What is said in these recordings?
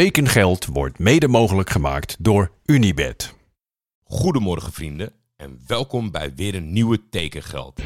Tekengeld wordt mede mogelijk gemaakt door Unibed. Goedemorgen vrienden en welkom bij weer een nieuwe Tekengeld.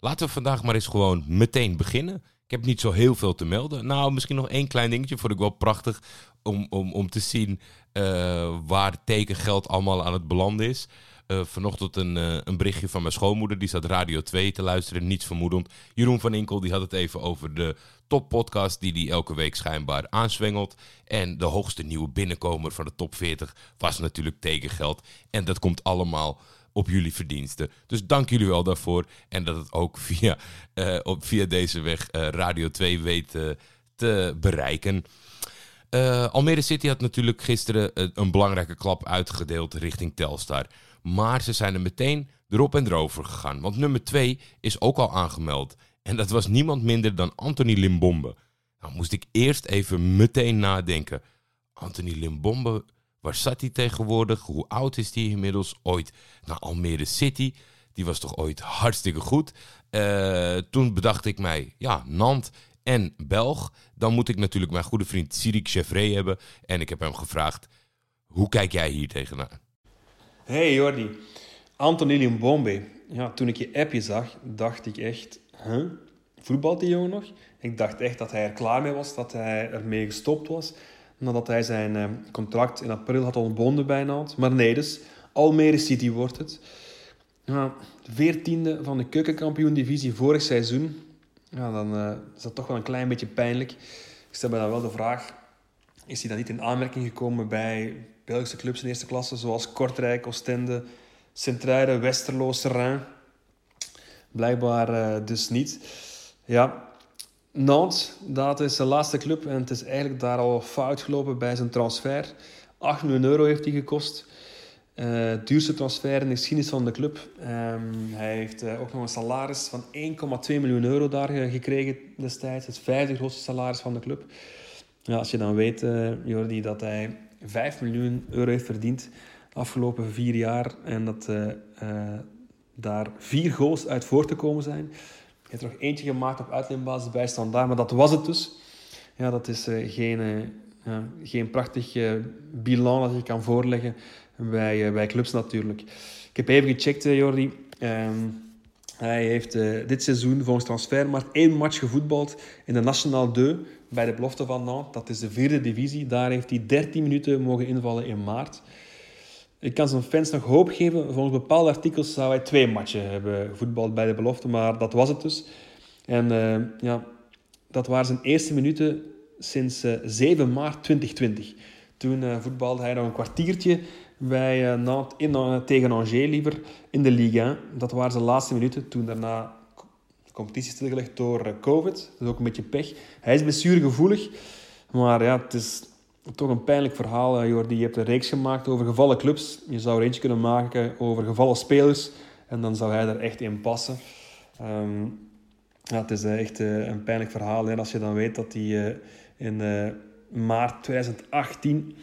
Laten we vandaag maar eens gewoon meteen beginnen. Ik heb niet zo heel veel te melden. Nou, misschien nog één klein dingetje. Vond ik wel prachtig om, om, om te zien uh, waar tekengeld allemaal aan het belanden is. Uh, vanochtend een, uh, een berichtje van mijn schoonmoeder. Die zat Radio 2 te luisteren, niets vermoedend. Jeroen van Inkel die had het even over de toppodcast die hij elke week schijnbaar aanzwengelt. En de hoogste nieuwe binnenkomer van de top 40 was natuurlijk tekengeld. En dat komt allemaal op jullie verdiensten. Dus dank jullie wel daarvoor. En dat het ook via, uh, op, via deze weg uh, Radio 2 weet uh, te bereiken. Almere City had natuurlijk gisteren een belangrijke klap uitgedeeld richting Telstar. Maar ze zijn er meteen erop en erover gegaan. Want nummer 2 is ook al aangemeld. En dat was niemand minder dan Anthony Limbombe. Nou moest ik eerst even meteen nadenken. Anthony Limbombe Waar zat hij tegenwoordig? Hoe oud is hij inmiddels? Ooit naar Almere City. Die was toch ooit hartstikke goed. Uh, toen bedacht ik mij, ja, Nant en Belg. Dan moet ik natuurlijk mijn goede vriend Sirik Chevret hebben. En ik heb hem gevraagd, hoe kijk jij hier tegenaan? Hey Jordi, Anthony Limbombe. Ja, toen ik je appje zag, dacht ik echt, huh? voetbalt die jongen nog? Ik dacht echt dat hij er klaar mee was, dat hij ermee gestopt was nadat hij zijn uh, contract in april had ontbonden bijna. Maar nee, dus Almere City wordt het. Ja, veertiende van de keukenkampioen-divisie vorig seizoen. Ja, dan uh, is dat toch wel een klein beetje pijnlijk. Ik stel me dan wel de vraag, is hij dan niet in aanmerking gekomen bij Belgische clubs in eerste klasse, zoals Kortrijk, Oostende, Sint-Truiden, Westerlo, Serrain? Blijkbaar uh, dus niet. Ja, Nantes, dat is zijn laatste club en het is eigenlijk daar al fout gelopen bij zijn transfer. 8 miljoen euro heeft hij gekost. Uh, duurste transfer in de geschiedenis van de club. Um, hij heeft uh, ook nog een salaris van 1,2 miljoen euro daar gekregen destijds. Het vijfde grootste salaris van de club. Ja, als je dan weet, uh, Jordi, dat hij 5 miljoen euro heeft verdiend de afgelopen vier jaar en dat daar vier goals uit voort te komen zijn je hebt er nog eentje gemaakt op uitleenbasis bij Standaard, maar dat was het dus. Ja, dat is uh, geen, uh, ja, geen prachtig bilan dat je kan voorleggen bij, bij clubs natuurlijk. Ik heb even gecheckt, Jordi. Um, hij heeft dit seizoen volgens maar één match gevoetbald in de National 2 bij de belofte van Nantes. Dat is de vierde divisie. Daar heeft hij 13 minuten mogen invallen in maart. Ik kan zijn fans nog hoop geven. Volgens bepaalde artikels zou hij twee matchen hebben gevoetbald bij de belofte, maar dat was het dus. En uh, ja, dat waren zijn eerste minuten sinds uh, eh, 7 maart 2020. Toen uh, voetbalde hij nog een kwartiertje bij Nantes in, tegen Angers liever in de Ligue 1. Dat waren zijn laatste minuten. Toen daarna de competitie stilgelegd door COVID. Dat is ook een beetje pech. Hij is blessuregevoelig. Maar ja, het is toch een pijnlijk verhaal, Jordi. Je hebt een reeks gemaakt over gevallen clubs. Je zou er eentje kunnen maken over gevallen spelers. En dan zou hij er echt in passen. Um, ja, het is echt uh, een pijnlijk verhaal. En als je dan weet dat hij uh, in maart 2018...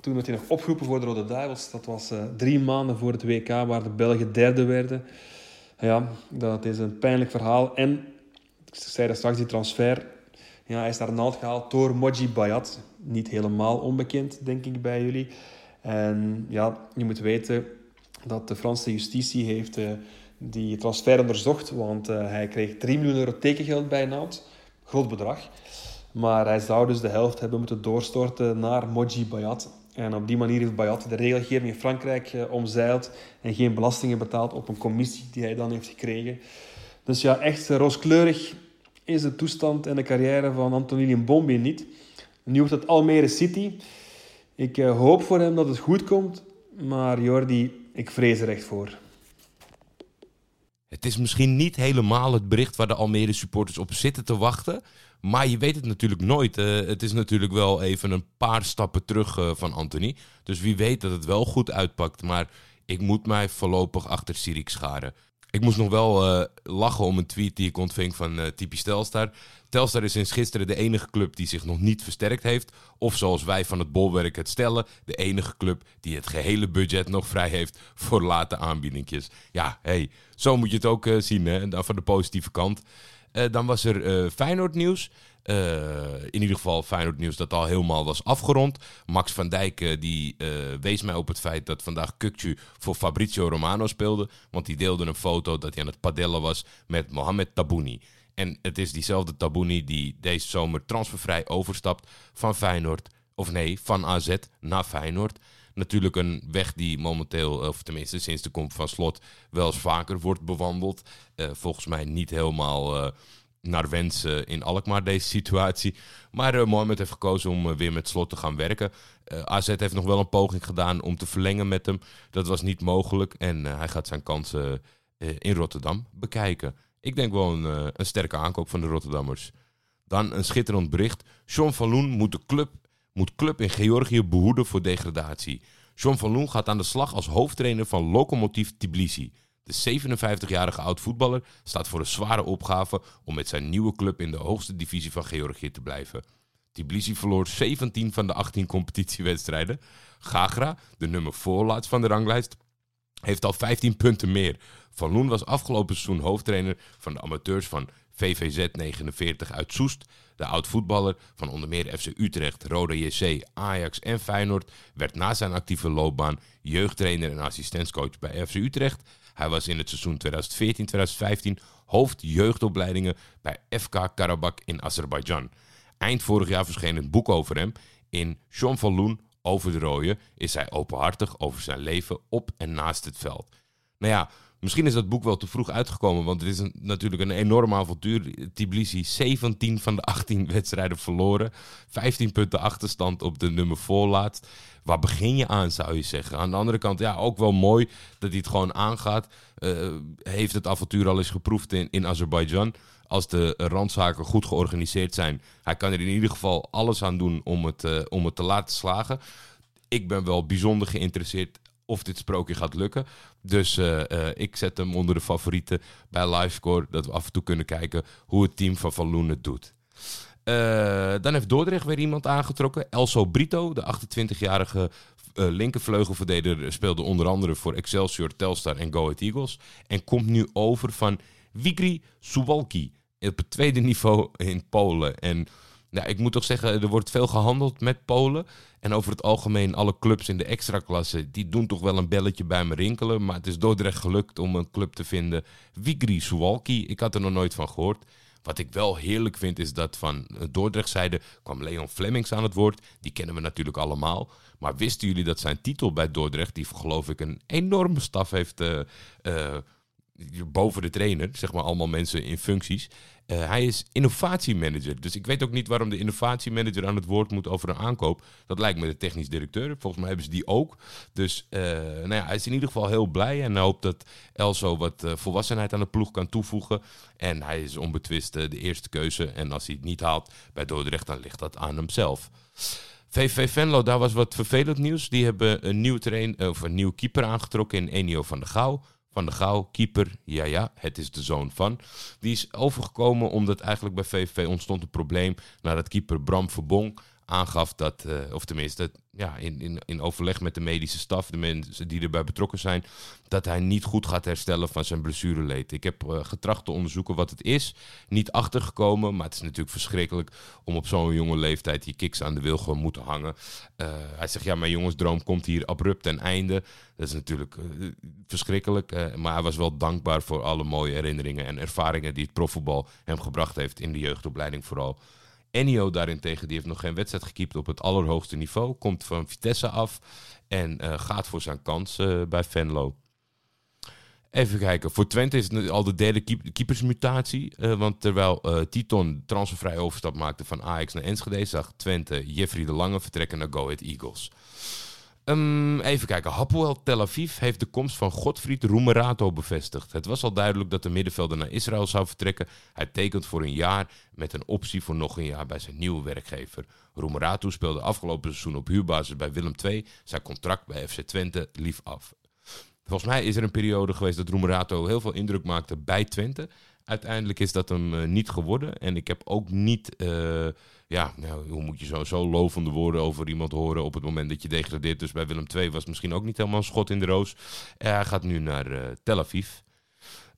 Toen werd hij nog opgeroepen voor de Rode Duivels. Dat was drie maanden voor het WK, waar de Belgen derde werden. Ja, dat is een pijnlijk verhaal. En, ik zei dat straks, die transfer ja, hij is naar Nantes gehaald door Moji Bayat. Niet helemaal onbekend, denk ik, bij jullie. En ja, je moet weten dat de Franse justitie heeft uh, die transfer onderzocht. Want uh, hij kreeg 3 miljoen euro tekengeld bij Nantes. Groot bedrag. Maar hij zou dus de helft hebben moeten doorstorten naar Moji Bayat. En op die manier heeft Bayat de regelgeving in Frankrijk uh, omzeild en geen belastingen betaald op een commissie die hij dan heeft gekregen. Dus ja, echt rooskleurig is de toestand en de carrière van Antonio Bombi niet. Nu wordt het Almere City. Ik uh, hoop voor hem dat het goed komt, maar Jordi, ik vrees er echt voor. Het is misschien niet helemaal het bericht waar de Almere supporters op zitten te wachten. Maar je weet het natuurlijk nooit. Uh, het is natuurlijk wel even een paar stappen terug uh, van Anthony. Dus wie weet dat het wel goed uitpakt. Maar ik moet mij voorlopig achter Sirik scharen. Ik moest nog wel eh, lachen om een tweet die ik ontving van uh, Typisch Telstar. Telstar is sinds gisteren de enige club die zich nog niet versterkt heeft. Of zoals wij van het bolwerk het stellen, de enige club die het gehele budget nog vrij heeft voor late aanbiedingjes. Ja, hey, zo moet je het ook uh, zien, hè? Dan van de positieve kant. dan was er Feyenoord nieuws. Uh, in ieder geval Feyenoord nieuws dat al helemaal was afgerond. Max van Dijk uh, die uh, wees mij op het feit dat vandaag Kukcu voor Fabrizio Romano speelde. Want die deelde een foto dat hij aan het padellen was met Mohamed Tabouni. En het is diezelfde Tabouni die deze zomer transfervrij overstapt van Feyenoord. Of nee, van AZ naar Feyenoord. Natuurlijk een weg die momenteel, of tenminste sinds de komst van Slot, wel eens vaker wordt bewandeld. volgens mij niet helemaal naar wens in Alkmaar deze situatie. Maar uh, Mohamed heeft gekozen om uh, weer met slot te gaan werken. Uh, AZ heeft nog wel een poging gedaan om te verlengen met hem. Dat was niet mogelijk en hij gaat zijn kansen in Rotterdam bekijken. Ik denk wel een, een, sterke aankoop van de Rotterdammers. Dan een schitterend bericht. John van Loen moet de club, moet club in Georgië behoeden voor degradatie. John van Loen gaat aan de slag als hoofdtrainer van Lokomotiv Tbilisi. De 57-jarige oud-voetballer staat voor een zware opgave om met zijn nieuwe club in de hoogste divisie van Georgië te blijven. Tbilisi verloor 17 van de 18 competitiewedstrijden. Gagra, de nummer voorlaatst van de ranglijst, heeft al 15 punten meer. Van Loen was afgelopen seizoen hoofdtrainer van de amateurs van VVZ 49 uit Soest. De oud-voetballer van onder meer FC Utrecht, Roda JC, Ajax en Feyenoord werd na zijn actieve loopbaan jeugdtrainer en assistentscoach bij FC Utrecht hij was in het seizoen 2014-2015 hoofd jeugdopleidingen bij FK Karabakh in Azerbeidzjan. Eind vorig jaar verscheen een boek over hem. In Jean Loen over de rode is hij openhartig over zijn leven op en naast het veld. Nou ja, Misschien is dat boek wel te vroeg uitgekomen, want het is natuurlijk een enorm avontuur. Tbilisi 17 van de 18 wedstrijden verloren. 15 punten achterstand op de nummer voorlaat. Waar begin je aan, zou je zeggen? Aan de andere kant, ja, ook wel mooi dat hij het gewoon aangaat. Uh, heeft het avontuur al eens geproefd in, in Azerbeidzjan. Als de randzaken goed georganiseerd zijn, hij kan er in ieder geval alles aan doen om het, uh, om het te laten slagen. Ik ben wel bijzonder geïnteresseerd of dit sprookje gaat lukken. Dus uh, uh, ik zet hem onder de favorieten bij Livescore. Dat we af en toe kunnen kijken hoe het team van Van Loen doet. Uh, dan heeft Dordrecht weer iemand aangetrokken. Elso Brito, de 28-jarige linkervleugelverdediger, speelde onder andere voor Excelsior, Telstar en Go Ahead Eagles. En komt nu over van Wigri Suwalki op het tweede niveau in Polen. En nou, ik moet toch zeggen, er wordt veel gehandeld met Polen. En over het algemeen, alle clubs in de extraklasse, die doen toch wel een belletje bij me rinkelen. Maar het is Dordrecht gelukt om een club te vinden. Wigri Suwalki, ik had er nog nooit van gehoord. Wat ik wel heerlijk vind is dat van Dordrecht-zijde kwam Leon Flemings aan het woord. Die kennen we natuurlijk allemaal. Maar wisten jullie dat zijn titel bij Dordrecht, die geloof ik een enorme staf heeft... Uh, boven de trainer, zeg maar allemaal mensen in functies. Uh, hij is innovatiemanager. Dus ik weet ook niet waarom de innovatiemanager aan het woord moet over een aankoop. Dat lijkt me de technisch directeur. Volgens mij hebben ze die ook. Dus uh, nou ja, hij is in ieder geval heel blij en hoopt dat Elso wat uh, volwassenheid aan de ploeg kan toevoegen. En hij is onbetwist de eerste keuze. En als hij het niet haalt bij Dordrecht, dan ligt dat aan hemzelf. VV Venlo, daar was wat vervelend nieuws. Die hebben een nieuw, train, of een nieuw keeper aangetrokken in Enio van der Gouw. Van de Gouw, keeper, ja ja, het is de zoon van. Die is overgekomen omdat eigenlijk bij VVV ontstond een probleem nadat keeper Bram Verbong aangaf dat, uh, of tenminste ja, in, in, in overleg met de medische staf, de mensen die erbij betrokken zijn, dat hij niet goed gaat herstellen van zijn blessureleed. Ik heb uh, getracht te onderzoeken wat het is. Niet achtergekomen, maar het is natuurlijk verschrikkelijk om op zo'n jonge leeftijd die kiks aan de wil gewoon moeten hangen. Uh, hij zegt, ja, mijn jongensdroom komt hier abrupt ten einde. Dat is natuurlijk verschrikkelijk, maar hij was wel dankbaar voor alle mooie herinneringen en ervaringen die het profvoetbal hem gebracht heeft in de jeugdopleiding vooral. Ennio daarentegen, die heeft nog geen wedstrijd gekiept op het allerhoogste niveau. Komt van Vitesse af en uh, gaat voor zijn kans uh, bij Venlo. Even kijken. Voor Twente is het al de derde keepersmutatie. Uh, want terwijl Titon transfervrij overstap maakte van Ajax naar Enschede... zag Twente Jeffrey de Lange vertrekken naar Go Ahead Eagles. Um, even kijken. Hapoel Tel Aviv heeft de komst van Godfried Roemerato bevestigd. Het was al duidelijk dat de middenvelder naar Israël zou vertrekken. Hij tekent voor een jaar met een optie voor nog een jaar bij zijn nieuwe werkgever. Roemerato speelde afgelopen seizoen op huurbasis bij Willem II. Zijn contract bij FC Twente lief af. Volgens mij is er een periode geweest dat Roemerato heel veel indruk maakte bij Twente. Uiteindelijk is dat hem eh, niet geworden. En ik heb ook niet, eh, ja, nou, hoe moet je zo, zo lovende woorden over iemand horen op het moment dat je degradeert. Dus bij Willem II was misschien ook niet helemaal een schot in de roos. Eh, hij gaat nu naar eh, Tel Aviv.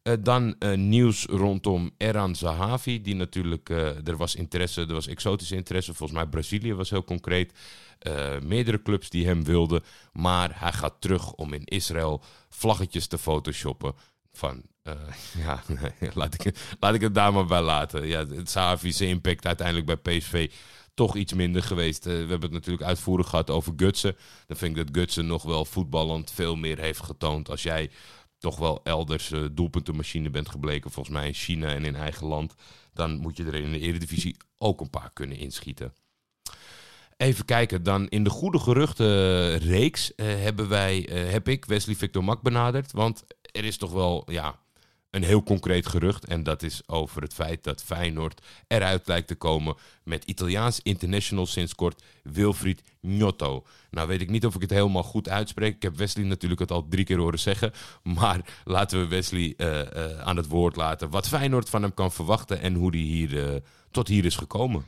Eh, dan nieuws rondom Eran Zahavi, die natuurlijk, er was interesse, er was exotische interesse. Volgens mij Brazilië was heel concreet. Meerdere clubs die hem wilden. Maar hij gaat terug om in Israël vlaggetjes te photoshoppen van... eh, ja, laat, ik, laat ik het daar maar bij laten. Ja, het Zahavi's impact uiteindelijk bij PSV toch iets minder geweest. Eh, we hebben het natuurlijk uitvoerig gehad over Gutsen. Dan vind ik dat Gutsen nog wel voetballend veel meer heeft getoond. Als jij toch wel elders eh, doelpuntenmachine bent gebleken, volgens mij in China en in eigen land, dan moet je er in de Eredivisie ook een paar kunnen inschieten. Even kijken, dan in de goede geruchtenreeks eh, hebben wij, heb ik Wesley Victor Mak benaderd. Want er is toch wel ja, een heel concreet gerucht. En dat is over het feit dat Feyenoord eruit lijkt te komen met Italiaans international sinds kort Wilfried Gnotto. Nou weet ik niet of ik het helemaal goed uitspreek. Ik heb Wesley natuurlijk het al drie keer horen zeggen. Maar laten we Wesley eh, eh, aan het woord laten. Wat Feyenoord van hem kan verwachten en hoe hij hier, eh, tot hier is gekomen.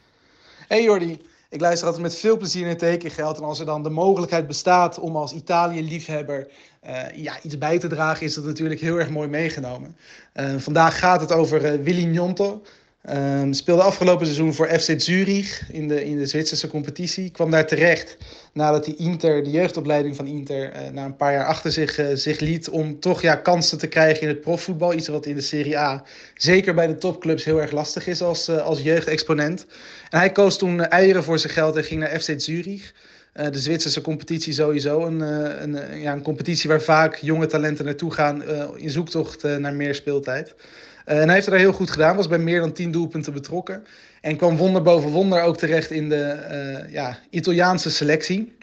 Hey Jordi, ik luister altijd met veel plezier naar tekengeld. En als er dan de mogelijkheid bestaat om als Italië-liefhebber eh, ja, iets bij te dragen, is dat natuurlijk heel erg mooi meegenomen. Eh, vandaag gaat het over eh, Willy Gnonto. Ehm, speelde afgelopen seizoen voor FC Zurich in de, in de Zwitserse competitie. Kwam daar terecht nadat hij Inter, de jeugdopleiding van Inter, eh, na een paar jaar achter zich, eh, zich liet. Om toch ja, kansen te krijgen in het profvoetbal. Iets wat in de Serie A, zeker bij de topclubs, heel erg lastig is als, eh, als jeugdexponent. En hij koos toen eieren voor zijn geld en ging naar FC Zurich. De Zwitserse competitie sowieso. Een, een, ja, een competitie waar vaak jonge talenten naartoe gaan in zoektocht naar meer speeltijd. Eh, en hij heeft het daar heel goed gedaan, was bij meer dan 10 doelpunten betrokken. En kwam wonder boven wonder ook terecht in de eh, ja, Italiaanse selectie.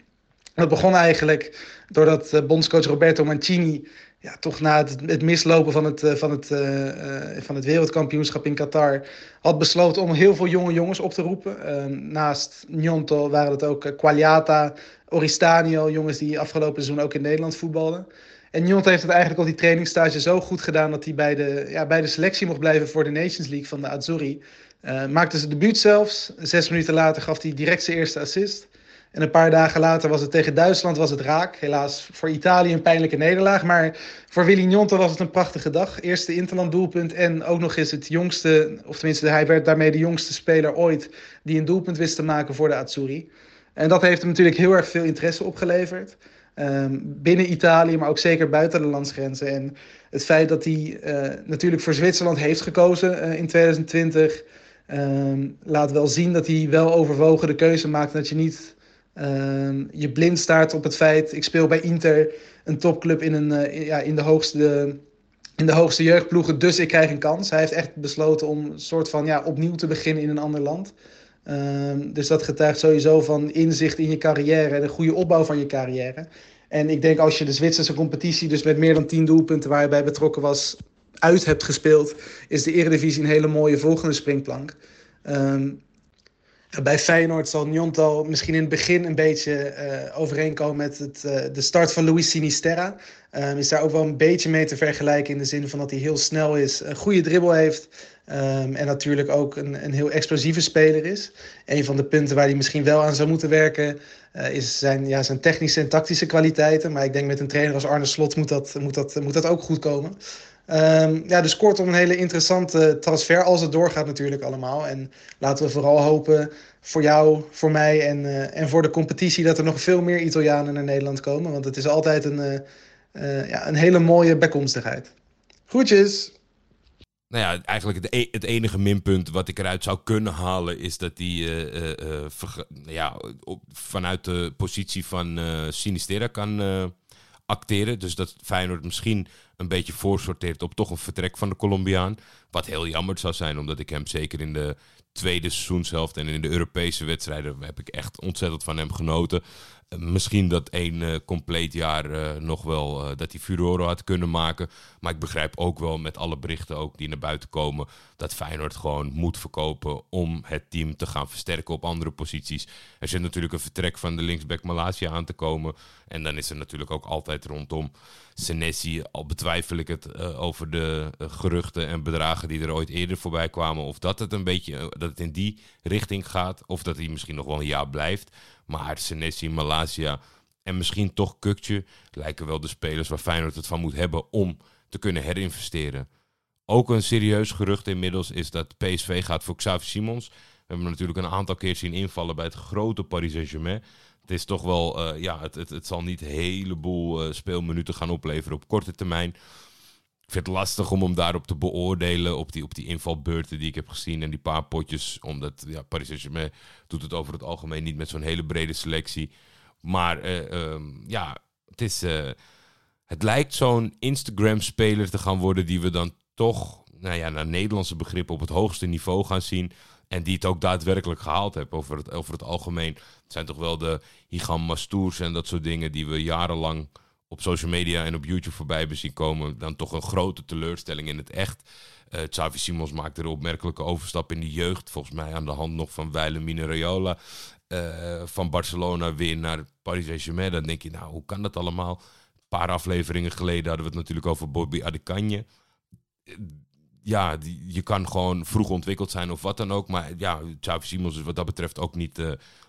Dat begon eigenlijk doordat uh, bondscoach Roberto Mancini ja, toch na het, mislopen van het, van, het, van het wereldkampioenschap in Qatar had besloten om heel veel jonge jongens op te roepen. Uh, naast Gnonto waren het ook Quagliata, Oristanio, jongens die afgelopen seizoen ook in Nederland voetbalden. En Gnonto heeft het eigenlijk op die trainingsstage zo goed gedaan dat hij bij de, ja, bij de selectie mocht blijven voor de Nations League van de Azzurri. Uh, maakte zijn debuut zelfs. Zes minuten later gaf hij direct zijn eerste assist. En een paar dagen later was het tegen Duitsland was het raak. Helaas voor Italië een pijnlijke nederlaag. Maar voor Willy Gnonto was het een prachtige dag. Eerste interland doelpunt en ook nog eens het jongste... of tenminste hij werd daarmee de jongste speler ooit... die een doelpunt wist te maken voor de Azzurri. En dat heeft hem natuurlijk heel erg veel interesse opgeleverd. Um, binnen Italië, maar ook zeker buiten de landsgrenzen. En het feit dat hij uh, natuurlijk voor Zwitserland heeft gekozen uh, in 2020... Um, laat wel zien dat hij wel overwogen de keuze maakt... dat je niet um, je blind staart op het feit... ik speel bij Inter, een topclub in, een, uh, ja, in, de hoogste, in de hoogste jeugdploegen... dus ik krijg een kans. Hij heeft echt besloten om een soort van ja, opnieuw te beginnen in een ander land... Um, dus dat getuigt sowieso van inzicht in je carrière en een goede opbouw van je carrière. En ik denk als je de Zwitserse competitie, dus met meer dan 10 doelpunten waar je bij betrokken was, uit hebt gespeeld, is de Eredivisie een hele mooie volgende springplank. Um, bij Feyenoord zal Njonto misschien in het begin een beetje uh, overeenkomen met het, uh, de start van Luis Sinisterra. Um, is daar ook wel een beetje mee te vergelijken in de zin van dat hij heel snel is, een goede dribbel heeft. Um, en natuurlijk ook een, een heel explosieve speler is. Een van de punten waar hij misschien wel aan zou moeten werken uh, is zijn, ja, zijn technische en tactische kwaliteiten. Maar ik denk met een trainer als Arne Slot moet dat, moet dat, moet dat ook goed komen. Um, ja, dus kortom een hele interessante transfer als het doorgaat natuurlijk allemaal. En laten we vooral hopen voor jou, voor mij en, uh, en voor de competitie... dat er nog veel meer Italianen naar Nederland komen. Want het is altijd een, uh, ja, een hele mooie bijkomstigheid. Groetjes! Nou ja, eigenlijk het, e het, enige minpunt wat ik eruit zou kunnen halen... is dat hij ja, op, vanuit de positie van Sinistera kan acteren. Dus dat Feyenoord misschien een beetje voorsorteert op toch een vertrek van de Colombiaan. Wat heel jammer zou zijn, omdat ik hem zeker in de tweede seizoenshelft en in de Europese wedstrijden heb ik echt ontzettend van hem genoten. Misschien dat één eh, compleet jaar eh, nog wel uh, dat hij furore had kunnen maken. Maar ik begrijp ook wel met alle berichten ook die naar buiten komen... dat Feyenoord gewoon moet verkopen om het team te gaan versterken op andere posities. Er zit natuurlijk een vertrek van de linksback Malaysia aan te komen. En dan is er natuurlijk ook altijd rondom Senesi... al betwijfel ik het over de geruchten en bedragen die er ooit eerder voorbij kwamen... of dat het een beetje dat het in die richting gaat... of dat hij misschien nog wel een jaar blijft... Maar Senesi, Malaysia en misschien toch Kukje lijken wel de spelers waar Feyenoord het van moet hebben om te kunnen herinvesteren. Ook een serieus gerucht inmiddels is dat PSV gaat voor Xavi Simons. We hebben hem natuurlijk een aantal keer zien invallen bij het grote Paris Saint-Germain. Het is toch wel, uh, ja, het, het, het, zal niet een heleboel uh, speelminuten gaan opleveren op korte termijn vind het lastig om hem daarop te beoordelen. Op die, op die invalbeurten die ik heb gezien en die paar potjes. Omdat ja, Paris Saint-Germain doet het over het algemeen niet met zo'n hele brede selectie. Maar uh, um, ja, het, is, uh, het lijkt zo'n Instagram-speler te gaan worden die we dan toch, nou ja, naar Nederlandse begrippen op het hoogste niveau gaan zien. En die het ook daadwerkelijk gehaald hebben over het, over het algemeen. Het zijn toch wel de Higan Mastours en dat soort dingen die we jarenlang op social media en op YouTube voorbij hebben zien komen, dan toch een grote teleurstelling in het echt. Uh, Xavi Simons maakte een opmerkelijke overstap in de jeugd. Volgens mij aan de hand nog van Weile Rayola. Uh, van Barcelona weer naar Paris Saint-Germain. Dan denk je, nou, hoe kan dat allemaal? Een paar afleveringen geleden hadden we het natuurlijk over Bobby Adekanje. Ja, die, je kan gewoon vroeg ontwikkeld zijn of wat dan ook. Maar ja, Xavi Simons is wat dat betreft ook niet...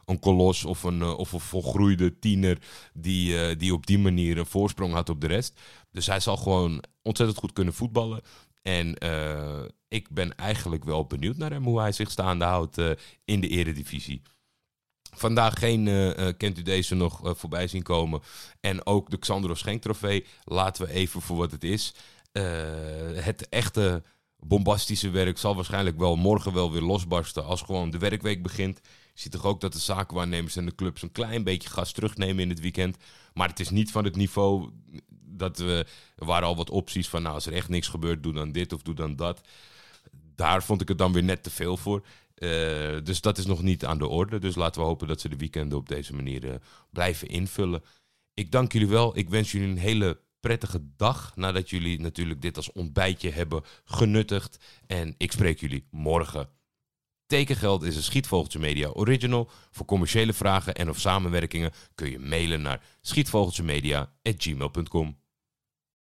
Uh, een kolos of een, uh, of een volgroeide tiener die, uh, die op die manier een voorsprong had op de rest. Dus hij zal gewoon ontzettend goed kunnen voetballen. En uh, ik ben eigenlijk wel benieuwd naar hem, hoe hij zich staande houdt in de eredivisie. Vandaag geen, kent u deze nog voorbij zien komen. En ook de Xandro Schenk trofee. Laten we even voor wat het is. het echte bombastische werk zal waarschijnlijk wel morgen wel weer losbarsten als gewoon de werkweek begint. Je ziet toch ook dat de zakenwaarnemers en de clubs een klein beetje gas terugnemen in het weekend. Maar het is niet van het niveau dat we... Er waren al wat opties van, nou, als er echt niks gebeurt, doe dan dit of doe dan dat. Daar vond ik het dan weer net te veel voor. Uh, dus dat is nog niet aan de orde. Dus laten we hopen dat ze de weekenden op deze manier uh, blijven invullen. Ik dank jullie wel. Ik wens jullie een hele prettige dag nadat jullie natuurlijk dit als ontbijtje hebben genuttigd. En ik spreek jullie morgen. Tekengeld is een Schietvogeltje Media original. Voor commerciële vragen en of samenwerkingen kun je mailen naar schietvogeltjemedia.gmail.com.